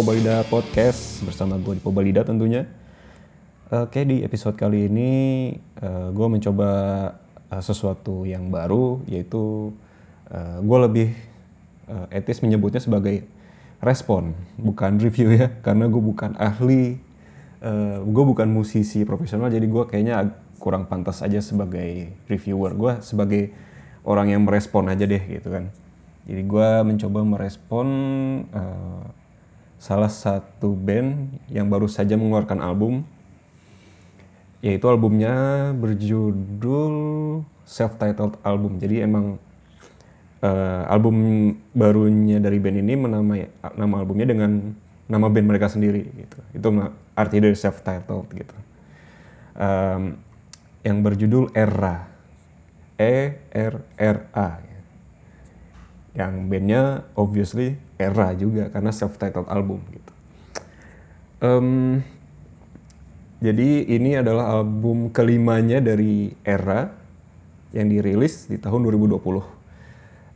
Pobalida Podcast bersama gue di Pobalida tentunya. Oke di episode kali ini uh, gue mencoba uh, sesuatu yang baru yaitu uh, gue lebih etis menyebutnya sebagai respon bukan review ya karena gue bukan ahli, gue bukan musisi profesional jadi gue kayaknya kurang pantas aja sebagai reviewer gue sebagai orang yang merespon aja deh gitu kan. Jadi gue mencoba merespon salah satu band yang baru saja mengeluarkan album, yaitu albumnya berjudul self-titled album. Jadi emang uh, album barunya dari band ini menamai nama albumnya dengan nama band mereka sendiri gitu. Itu arti dari self-titled gitu. Um, yang berjudul Era. E R R A yang bandnya obviously era juga karena self-titled album gitu. Um, jadi ini adalah album kelimanya dari era yang dirilis di tahun 2020.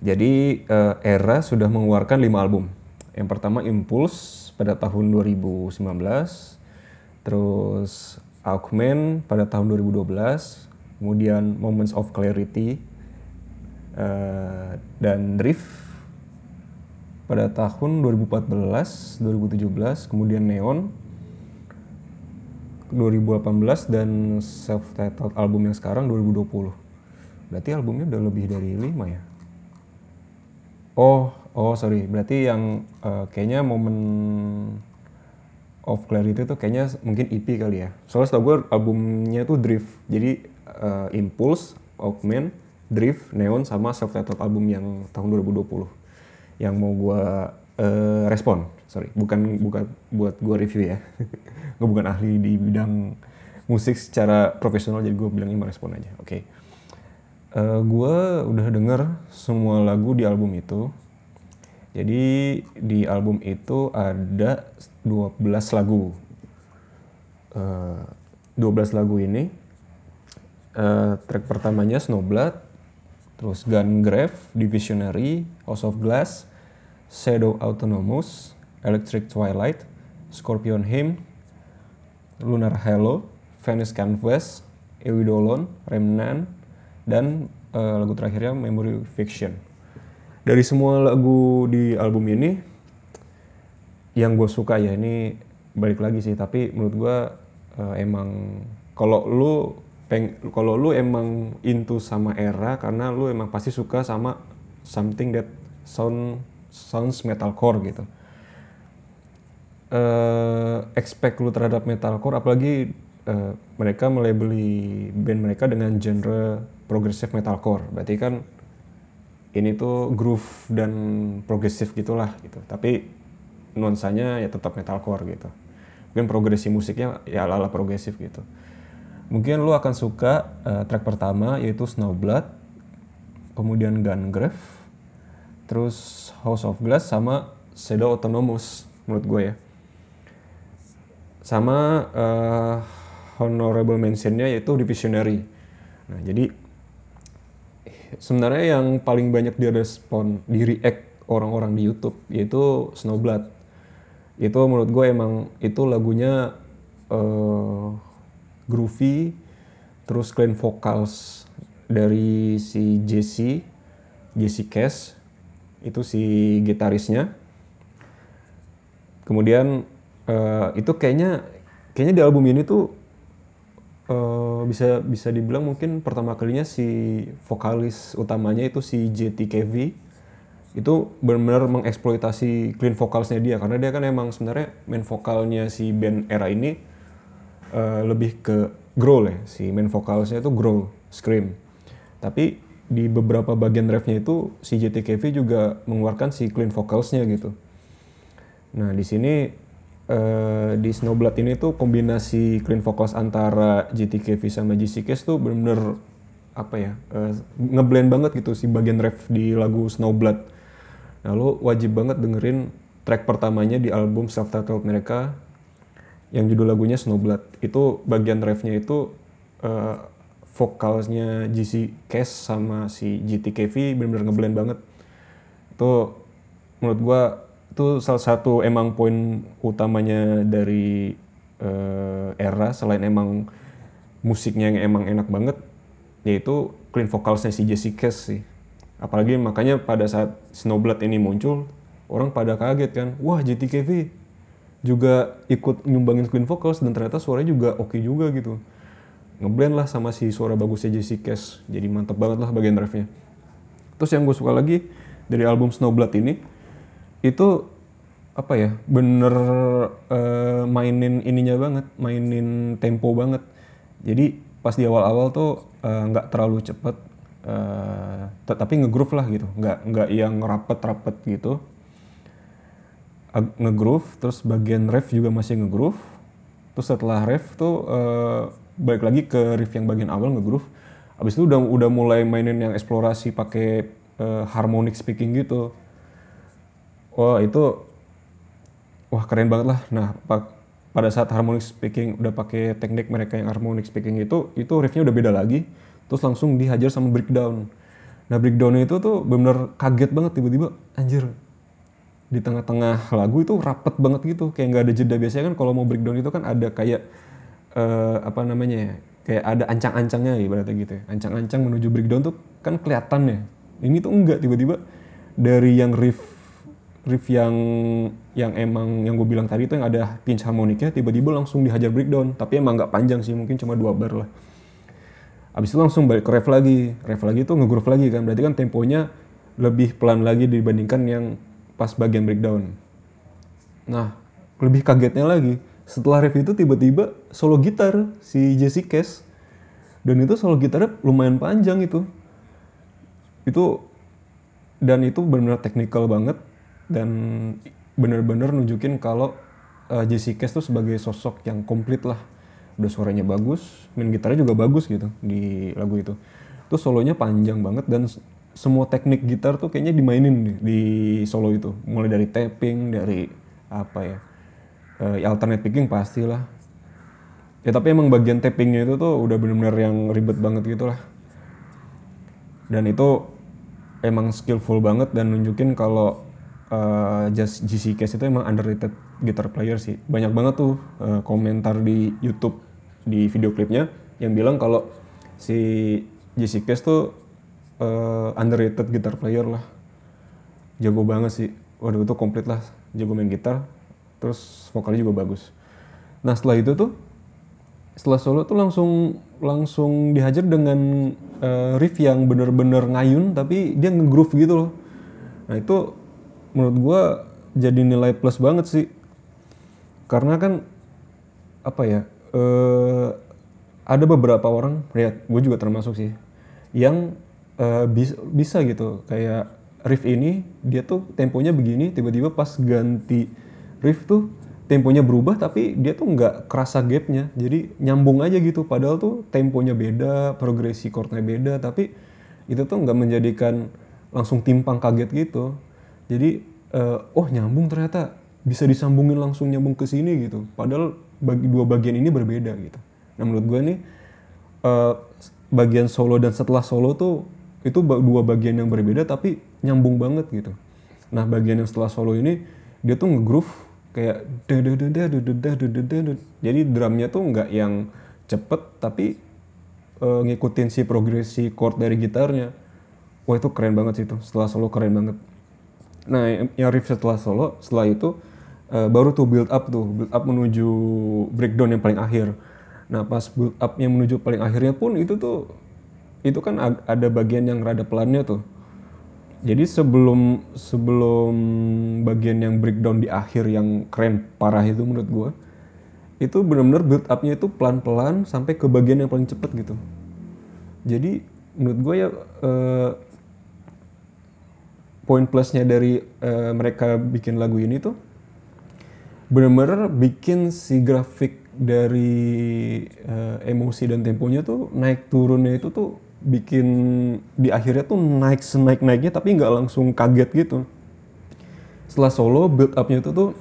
Jadi uh, era sudah mengeluarkan lima album. Yang pertama Impulse pada tahun 2019, terus Augment pada tahun 2012, kemudian Moments of Clarity uh, dan Drift pada tahun 2014, 2017, kemudian Neon 2018 dan self-titled album yang sekarang 2020. Berarti albumnya udah lebih dari 5 ya? Oh, oh sorry. Berarti yang uh, kayaknya momen of Clarity itu kayaknya mungkin EP kali ya. Soalnya setahu gue albumnya tuh Drift. Jadi uh, Impulse, Augment, Drift, Neon sama self-titled album yang tahun 2020 yang mau gue uh, respon. Sorry, bukan bukan buat gue review ya. gue bukan ahli di bidang musik secara profesional jadi gue bilang ini respon aja. Oke. Okay. Uh, gue udah denger semua lagu di album itu. Jadi di album itu ada 12 lagu. Uh, eh, 12 lagu ini uh, track pertamanya Snowblood, terus Gungrave, Divisionary, House of Glass, Shadow Autonomous, Electric Twilight, Scorpion Hymn, Lunar Halo, Venice Canvas, Eudolon, Remnant, dan uh, lagu terakhirnya Memory Fiction. Dari semua lagu di album ini, yang gue suka ya ini balik lagi sih, tapi menurut gue uh, emang kalau lu peng kalau lu emang into sama era karena lu emang pasti suka sama something that sound sounds metalcore gitu. Uh, expect lu terhadap metalcore apalagi uh, mereka melabeli band mereka dengan genre progressive metalcore. Berarti kan ini tuh groove dan progresif gitulah gitu. Tapi nuansanya ya tetap metalcore gitu. Mungkin progresi musiknya ya ala-ala progresif gitu. Mungkin lu akan suka uh, track pertama yaitu Snowblood, kemudian Gungrave, terus House of Glass sama Shadow Autonomous menurut gue ya. Sama uh, honorable mentionnya yaitu Divisionary. Nah jadi sebenarnya yang paling banyak direspon, di react orang-orang di YouTube yaitu Snowblood. Itu menurut gue emang itu lagunya uh, groovy terus clean vocals dari si Jesse Jesse Cash itu si gitarisnya. Kemudian uh, itu kayaknya kayaknya di album ini tuh uh, bisa bisa dibilang mungkin pertama kalinya si vokalis utamanya itu si JTKV itu benar-benar mengeksploitasi clean vocalsnya dia karena dia kan emang sebenarnya main vokalnya si band era ini uh, lebih ke growl ya. Si main vokalsnya itu growl scream. Tapi di beberapa bagian refnya itu si JTKV juga mengeluarkan si clean vocalsnya gitu. Nah di sini uh, di Snowblood ini tuh kombinasi clean vocals antara JTKV sama JCKS tuh bener-bener apa ya uh, ngeblend banget gitu si bagian ref di lagu Snowblood. Nah lo wajib banget dengerin track pertamanya di album self-titled mereka yang judul lagunya Snowblood itu bagian refnya itu uh, vokalnya GC Cash sama si GTKV benar-benar ngeblend banget. Itu menurut gua itu salah satu emang poin utamanya dari uh, era selain emang musiknya yang emang enak banget yaitu clean vocalsnya si Jesse Cash sih. Apalagi makanya pada saat Snowblood ini muncul orang pada kaget kan wah JTKV juga ikut nyumbangin clean vocals dan ternyata suaranya juga oke okay juga gitu. Ngeblend lah sama si suara bagusnya Jesse Cash. Jadi mantep banget lah bagian drive-nya. Terus yang gue suka lagi dari album Snowblood ini itu apa ya bener uh, mainin ininya banget mainin tempo banget. Jadi pas di awal-awal tuh eh, nggak uh, terlalu cepet uh, tapi ngegroove lah gitu. Nggak nggak yang rapet-rapet gitu ngegroove terus bagian ref juga masih ngegroove. Terus setelah ref tuh uh, balik lagi ke riff yang bagian awal ngegroove. Abis itu udah udah mulai mainin yang eksplorasi pakai uh, harmonic speaking gitu. Wah itu wah keren banget lah. Nah pada saat harmonic speaking udah pakai teknik mereka yang harmonic speaking itu itu riffnya udah beda lagi. Terus langsung dihajar sama breakdown. Nah breakdownnya itu tuh benar kaget banget tiba-tiba anjir di tengah-tengah lagu itu rapet banget gitu. Kayak nggak ada jeda. Biasanya kan kalau mau breakdown itu kan ada kayak uh, apa namanya ya kayak ada ancang-ancangnya ibaratnya gitu ya. Ancang-ancang menuju breakdown tuh kan kelihatan ya. Ini tuh enggak. Tiba-tiba dari yang riff riff yang yang emang yang gue bilang tadi itu yang ada pinch harmoniknya tiba-tiba langsung dihajar breakdown. Tapi emang nggak panjang sih. Mungkin cuma dua bar lah. Abis itu langsung balik ke ref lagi. Ref lagi tuh ngegroove lagi kan. Berarti kan temponya lebih pelan lagi dibandingkan yang pas bagian breakdown. Nah, lebih kagetnya lagi, setelah riff itu tiba-tiba solo gitar si Jesse Cash. Dan itu solo gitarnya lumayan panjang itu. Itu dan itu benar-benar teknikal banget dan benar-benar nunjukin kalau uh, Jesse Cash tuh sebagai sosok yang komplit lah. Udah suaranya bagus, main gitarnya juga bagus gitu di lagu itu. Itu solonya panjang banget dan semua teknik gitar tuh kayaknya dimainin di solo itu. Mulai dari tapping dari apa ya uh, alternate picking pastilah. Ya tapi emang bagian tappingnya itu tuh udah bener-bener yang ribet banget gitu lah dan itu emang skillful banget dan nunjukin kalau uh, just GC Case itu emang underrated guitar player sih. Banyak banget tuh uh, komentar di YouTube di video klipnya yang bilang kalau si GC Case tuh uh, underrated guitar player lah. Jago banget sih. Waduh itu komplit lah. Jago main gitar terus vokalnya juga bagus. Nah setelah itu tuh setelah solo tuh langsung langsung dihajar dengan uh, riff yang bener-bener ngayun tapi dia ngegroove gitu loh. Nah itu menurut gua jadi nilai plus banget sih. Karena kan apa ya uh, ada beberapa orang lihat gue juga termasuk sih yang uh, bisa, bisa gitu. Kayak riff ini dia tuh temponya begini tiba-tiba pas ganti riff tuh temponya berubah tapi dia tuh nggak kerasa gapnya. Jadi nyambung aja gitu. Padahal tuh temponya beda progresi chordnya beda tapi itu tuh nggak menjadikan langsung timpang kaget gitu. Jadi uh, oh nyambung ternyata. Bisa disambungin langsung nyambung ke sini gitu. Padahal bagi dua bagian ini berbeda gitu. Nah menurut gue nih uh, bagian solo dan setelah solo tuh itu dua bagian yang berbeda tapi nyambung banget gitu. Nah bagian yang setelah solo ini dia tuh ngegroove kayak jadi drumnya tuh nggak yang cepet tapi uh, ngikutin si progresi chord dari gitarnya. Wah itu keren banget sih itu setelah solo keren banget. Nah yang riff setelah solo setelah itu uh, baru tuh build up tuh build up menuju breakdown yang paling akhir. Nah pas build up yang menuju paling akhirnya pun itu tuh itu kan ada bagian yang rada pelannya tuh. Jadi sebelum sebelum bagian yang breakdown di akhir yang keren parah itu menurut gue, itu benar-benar build upnya itu pelan-pelan sampai ke bagian yang paling cepet gitu. Jadi menurut gue ya uh, poin plusnya dari uh, mereka bikin lagu ini tuh benar-benar bikin si grafik dari uh, emosi dan temponya tuh naik turunnya itu tuh bikin di akhirnya tuh naik senaik naiknya tapi nggak langsung kaget gitu. Setelah solo build upnya itu tuh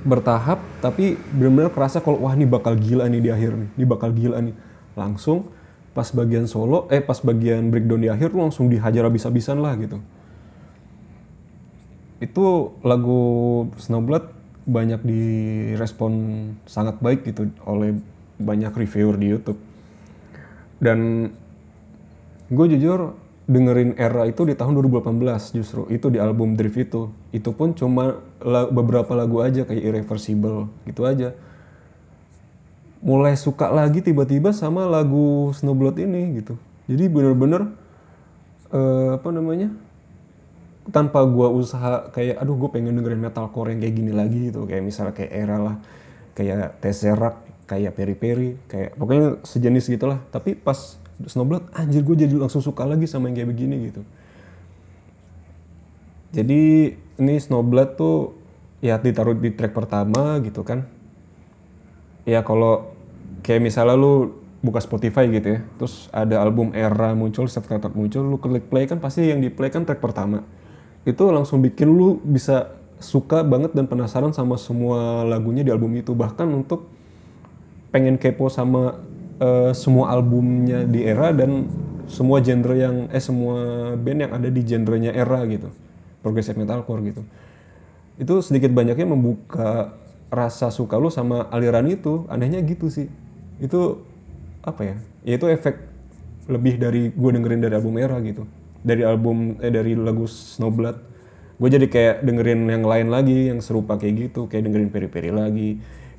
bertahap tapi benar-benar kerasa kalau wah ini bakal gila nih di akhir nih ini bakal gila nih. Langsung pas bagian solo eh pas bagian breakdown di akhir tuh langsung dihajar habis-habisan lah gitu. Itu lagu Snowblood banyak direspon sangat baik gitu oleh banyak reviewer di YouTube. Dan gue jujur dengerin era itu di tahun 2018 justru itu di album Drift itu. Itu pun cuma la beberapa lagu aja kayak Irreversible gitu aja. Mulai suka lagi tiba-tiba sama lagu Snowblood ini gitu. Jadi bener-bener uh, apa namanya? tanpa gua usaha kayak aduh gue pengen dengerin metalcore yang kayak gini lagi gitu kayak misalnya kayak era lah kayak Tesseract kayak Peri Peri kayak pokoknya sejenis gitulah tapi pas Snowblood anjir gue jadi langsung suka lagi sama yang kayak begini gitu. Jadi ini Snowblood tuh ya ditaruh di track pertama gitu kan. Ya kalau kayak misalnya lu buka Spotify gitu ya terus ada album era muncul self titled muncul lu klik play kan pasti yang di play kan track pertama. Itu langsung bikin lu bisa suka banget dan penasaran sama semua lagunya di album itu. Bahkan untuk pengen kepo sama uh, semua albumnya di era dan semua genre yang eh semua band yang ada di genrenya era gitu. Progressive metalcore gitu. Itu sedikit banyaknya membuka rasa suka lu sama aliran itu. Anehnya gitu sih. Itu apa ya? Ya itu efek lebih dari gue dengerin dari album era gitu. Dari album eh dari lagu Snowblood. Gue jadi kayak dengerin yang lain lagi yang serupa kayak gitu. Kayak dengerin peri-peri lagi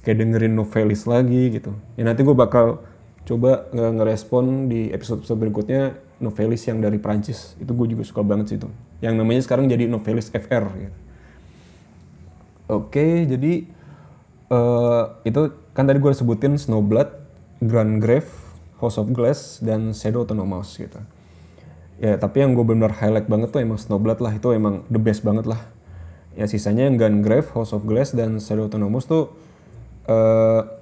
kayak dengerin novelis lagi gitu. Ya nanti gue bakal coba ngerespon di episode-episode berikutnya novelis yang dari Prancis itu gue juga suka banget sih itu. Yang namanya sekarang jadi novelis FR gitu. oke jadi uh, itu kan tadi gue sebutin Snowblood Grand Grave House of Glass dan Shadow Autonomous gitu. Ya tapi yang gue benar highlight banget tuh emang Snowblood lah. Itu emang the best banget lah. Ya sisanya yang Gungrave, House of Glass dan Shadow Autonomous tuh uh,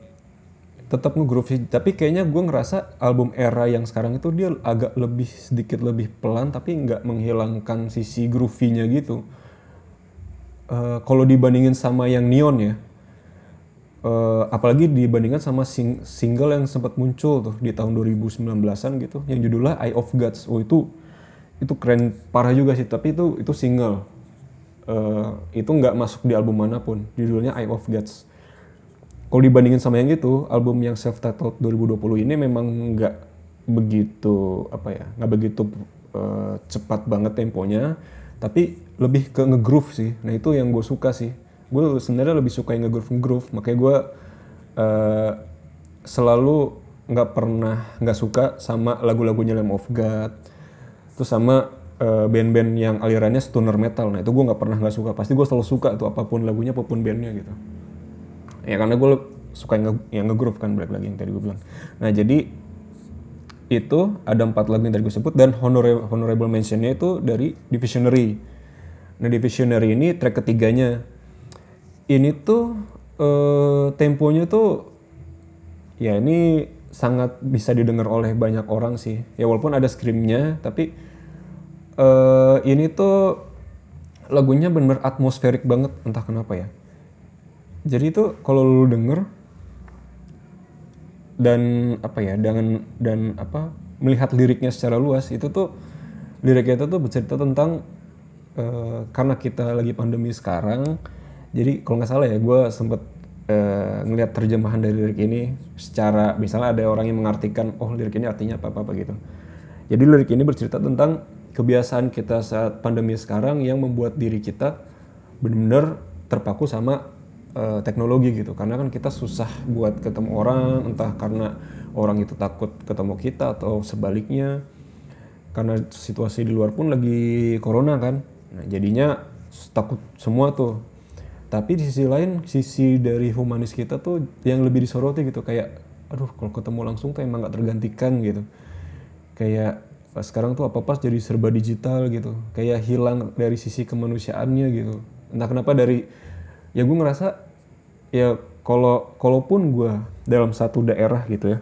tetap ngegroove tapi kayaknya gue ngerasa album era yang sekarang itu dia agak lebih sedikit lebih pelan tapi nggak menghilangkan sisi groovy-nya gitu. Uh, kalau dibandingin sama yang Neon ya uh, apalagi dibandingkan sama sing single yang sempat muncul tuh di tahun 2019-an gitu yang judulnya Eye of Gods. Oh itu itu keren parah juga sih tapi itu itu single. Uh, itu nggak masuk di album mana pun. Judulnya Eye of Gods kalau dibandingin sama yang itu album yang self titled 2020 ini memang nggak begitu apa ya nggak begitu uh, cepat banget temponya. Tapi lebih ke ngegroove sih. Nah itu yang gue suka sih. Gue sebenarnya lebih suka yang ngegroove ngegroove. Makanya gue uh, selalu nggak pernah nggak suka sama lagu-lagunya Lamb of God. Terus sama uh, band-band yang alirannya stoner metal. Nah itu gue nggak pernah nggak suka. Pasti gue selalu suka tuh apa pun lagunya apa pun bandnya gitu ya karena gue suka yang, nge yang ngegroove kan balik lagi yang tadi gue bilang. Nah jadi itu ada empat lagu yang tadi gue sebut dan honorable, honorable mentionnya itu dari Divisionary. Nah Divisionary ini track ketiganya. Ini tuh uh, temponya tuh ya ini sangat bisa didengar oleh banyak orang sih. Ya walaupun ada screamnya tapi uh, ini tuh lagunya bener-bener atmosferik banget entah kenapa ya jadi itu kalau lu denger dan apa ya dengan dan apa melihat liriknya secara luas itu tuh liriknya itu tuh bercerita tentang uh, karena kita lagi pandemi sekarang jadi kalau nggak salah ya gue sempet uh, ngelihat terjemahan dari lirik ini secara misalnya ada orang yang mengartikan oh lirik ini artinya apa apa gitu. Jadi lirik ini bercerita tentang kebiasaan kita saat pandemi sekarang yang membuat diri kita benar-benar terpaku sama uh, teknologi gitu. Karena kan kita susah buat ketemu orang entah karena orang itu takut ketemu kita atau sebaliknya. Karena situasi di luar pun lagi corona kan. Nah jadinya takut semua tuh. Tapi di sisi lain sisi dari humanis kita tuh yang lebih disoroti gitu. Kayak aduh kalau ketemu langsung tuh emang gak tergantikan gitu. Kayak sekarang tuh apa pas jadi serba digital gitu. Kayak hilang dari sisi kemanusiaannya gitu. Entah kenapa dari ya gue ngerasa ya kalau kalaupun gue dalam satu daerah gitu ya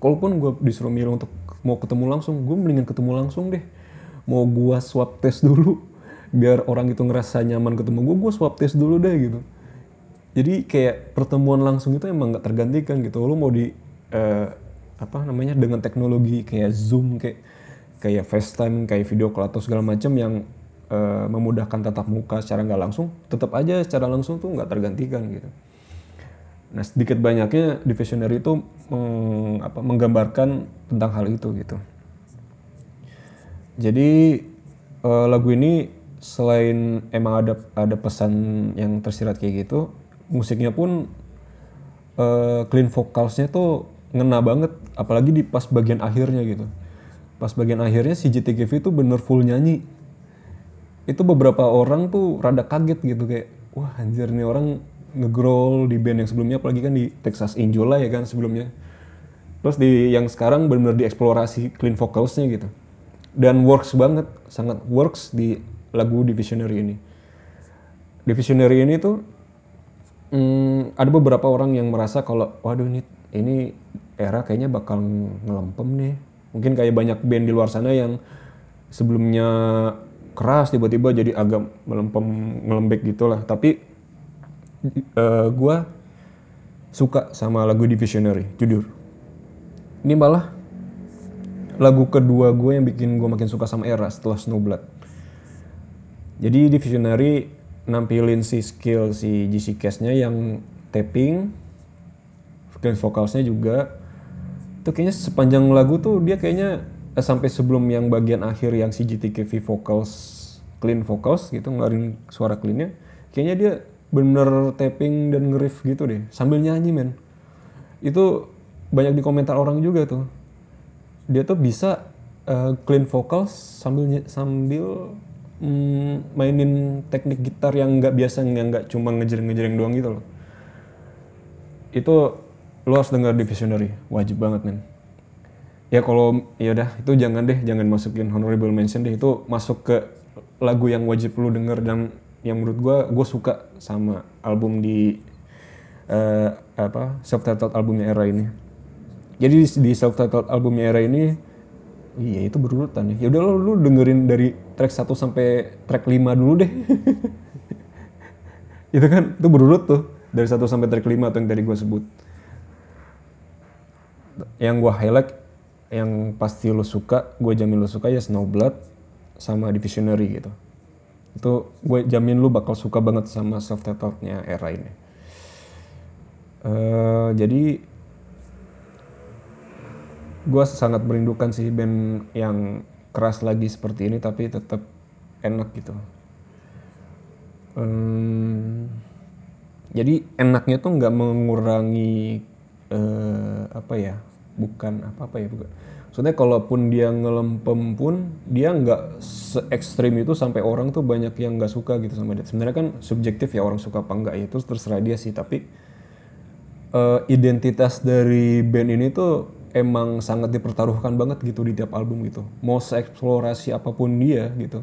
kalaupun gue disuruh milih untuk mau ketemu langsung gue mendingan ketemu langsung deh. Mau gue swab test dulu biar orang itu ngerasa nyaman ketemu gue gue swab test dulu deh gitu. Jadi kayak pertemuan langsung itu emang gak tergantikan gitu. Lo mau di uh, apa namanya dengan teknologi kayak zoom kayak kayak FaceTime, kayak video call atau segala macam yang uh, memudahkan tatap muka secara nggak langsung tetap aja secara langsung tuh nggak tergantikan gitu. Nah sedikit banyaknya di Visionary itu meng, apa, menggambarkan tentang hal itu gitu. Jadi uh, lagu ini selain emang ada ada pesan yang tersirat kayak gitu musiknya pun uh, clean vocalsnya tuh ngena banget apalagi di pas bagian akhirnya gitu. Pas bagian akhirnya si JTKV itu bener full nyanyi itu beberapa orang tuh rada kaget gitu kayak wah anjir nih orang ngegrowl di band yang sebelumnya. Apalagi kan di Texas lah ya kan sebelumnya. Terus di yang sekarang benar-benar dieksplorasi clean vocalsnya gitu. Dan works banget sangat works di lagu Divisionary ini. Divisionary ini tuh hmm, ada beberapa orang yang merasa kalau waduh ini ini era kayaknya bakal ngelempem nih. Mungkin kayak banyak band di luar sana yang sebelumnya keras tiba-tiba jadi agak melempem ngelembek gitulah. Tapi uh, eh, gue suka sama lagu Divisionary, jujur. Ini malah lagu kedua gue yang bikin gue makin suka sama Era setelah Snowblood. Jadi Divisionary nampilin si skill si GC Cast-nya yang tapping, dan vokalsnya juga itu kayaknya sepanjang lagu tuh dia kayaknya eh, sampai sebelum yang bagian akhir yang si GTKV vocals clean vocals gitu ngeluarin suara cleannya kayaknya dia bener tapping dan ngeriff gitu deh sambil nyanyi men. Itu banyak di komentar orang juga tuh. Dia tuh bisa uh, clean vocals sambil sambil mm, mainin teknik gitar yang nggak biasa yang nggak cuma ngejreng-ngejreng doang gitu loh. Itu lo harus denger di Visionary. Wajib banget men ya kalau ya udah itu jangan deh jangan masukin honorable mention deh. Itu masuk ke lagu yang wajib lo denger dan yang menurut gue gue suka sama album di uh, apa self titled albumnya era ini. Jadi di, self titled albumnya era ini iya itu berurutan ya udah lo lu dengerin dari track 1 sampai track 5 dulu deh. Itu kan itu berurut tuh. Dari 1 sampai track 5 tuh yang tadi gue sebut. Yang gue highlight yang pasti lo suka gue jamin lo suka ya Snowblood sama Divisionary gitu. Itu gue jamin lo bakal suka banget sama self titlednya era ini. Uh, jadi gue sangat merindukan sih band yang keras lagi seperti ini tapi tetap enak gitu. Um, jadi enaknya tuh nggak mengurangi uh, apa ya bukan apa apa ya bukan Soalnya kalaupun dia ngelempem pun dia nggak se ekstrim itu sampai orang tuh banyak yang nggak suka gitu sama dia. Sebenarnya kan subjektif ya orang suka apa enggak ya itu terserah dia sih. Tapi uh, identitas dari band ini tuh emang sangat dipertaruhkan banget gitu di tiap album gitu. Mau seeksplorasi apa pun dia gitu.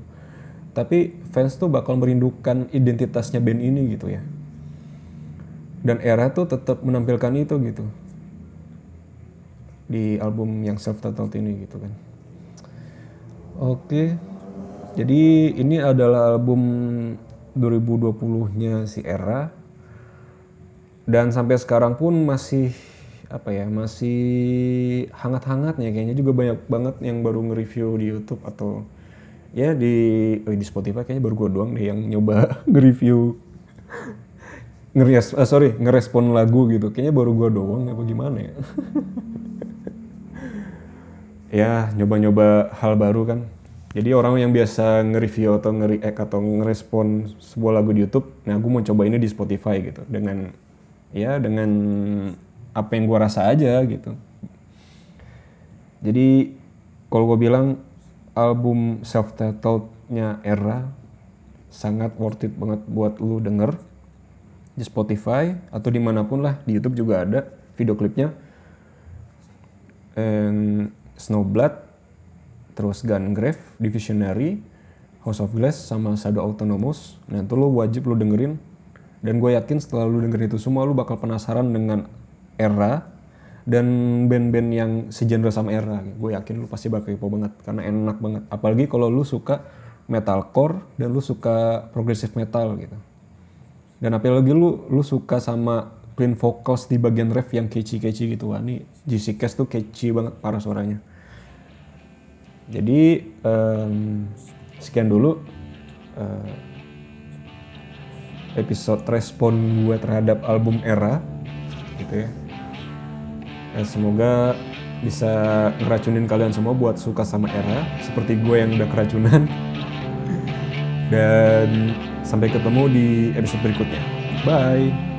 Tapi fans tuh bakal merindukan identitasnya band ini gitu ya. Dan era tuh tetap menampilkan itu gitu di album yang self titled ini gitu kan. Oke. Jadi ini adalah album 2020-nya si Era. Dan sampai sekarang pun masih apa ya, masih hangat-hangatnya kayaknya juga banyak banget yang baru nge-review di YouTube atau ya di oh di Spotify kayaknya baru gue doang deh yang nyoba nge-review ngeres uh, sorry ngerespon lagu gitu kayaknya baru gue doang apa gimana ya ya nyoba-nyoba hal baru kan. Jadi orang yang biasa nge-review atau nge-react atau ngerespon sebuah lagu di YouTube, nah gue mau coba ini di Spotify gitu dengan ya dengan apa yang gue rasa aja gitu. Jadi kalau gue bilang album self-titlednya Era sangat worth it banget buat lu denger di Spotify atau di mana pun lah di YouTube juga ada video klipnya. And Snowblood, terus Gungrave, Divisionary, House of Glass, sama Shadow Autonomous. Nah itu lo wajib lo dengerin. Dan gue yakin setelah lo dengerin itu semua lo bakal penasaran dengan era dan band-band yang segenre sama era. Gue yakin lo pasti bakal kepo banget karena enak banget. Apalagi kalau lo suka metalcore dan lo suka progressive metal gitu. Dan apalagi lo lu suka sama clean vocals di bagian ref yang catchy-catchy gitu. Wah ini GC Cast tuh catchy banget para suaranya. Jadi um, sekian dulu uh, episode respon gue terhadap album Era gitu ya. ya semoga bisa ngeracunin kalian semua buat suka sama Era seperti gue yang udah keracunan dan sampai ketemu di episode berikutnya bye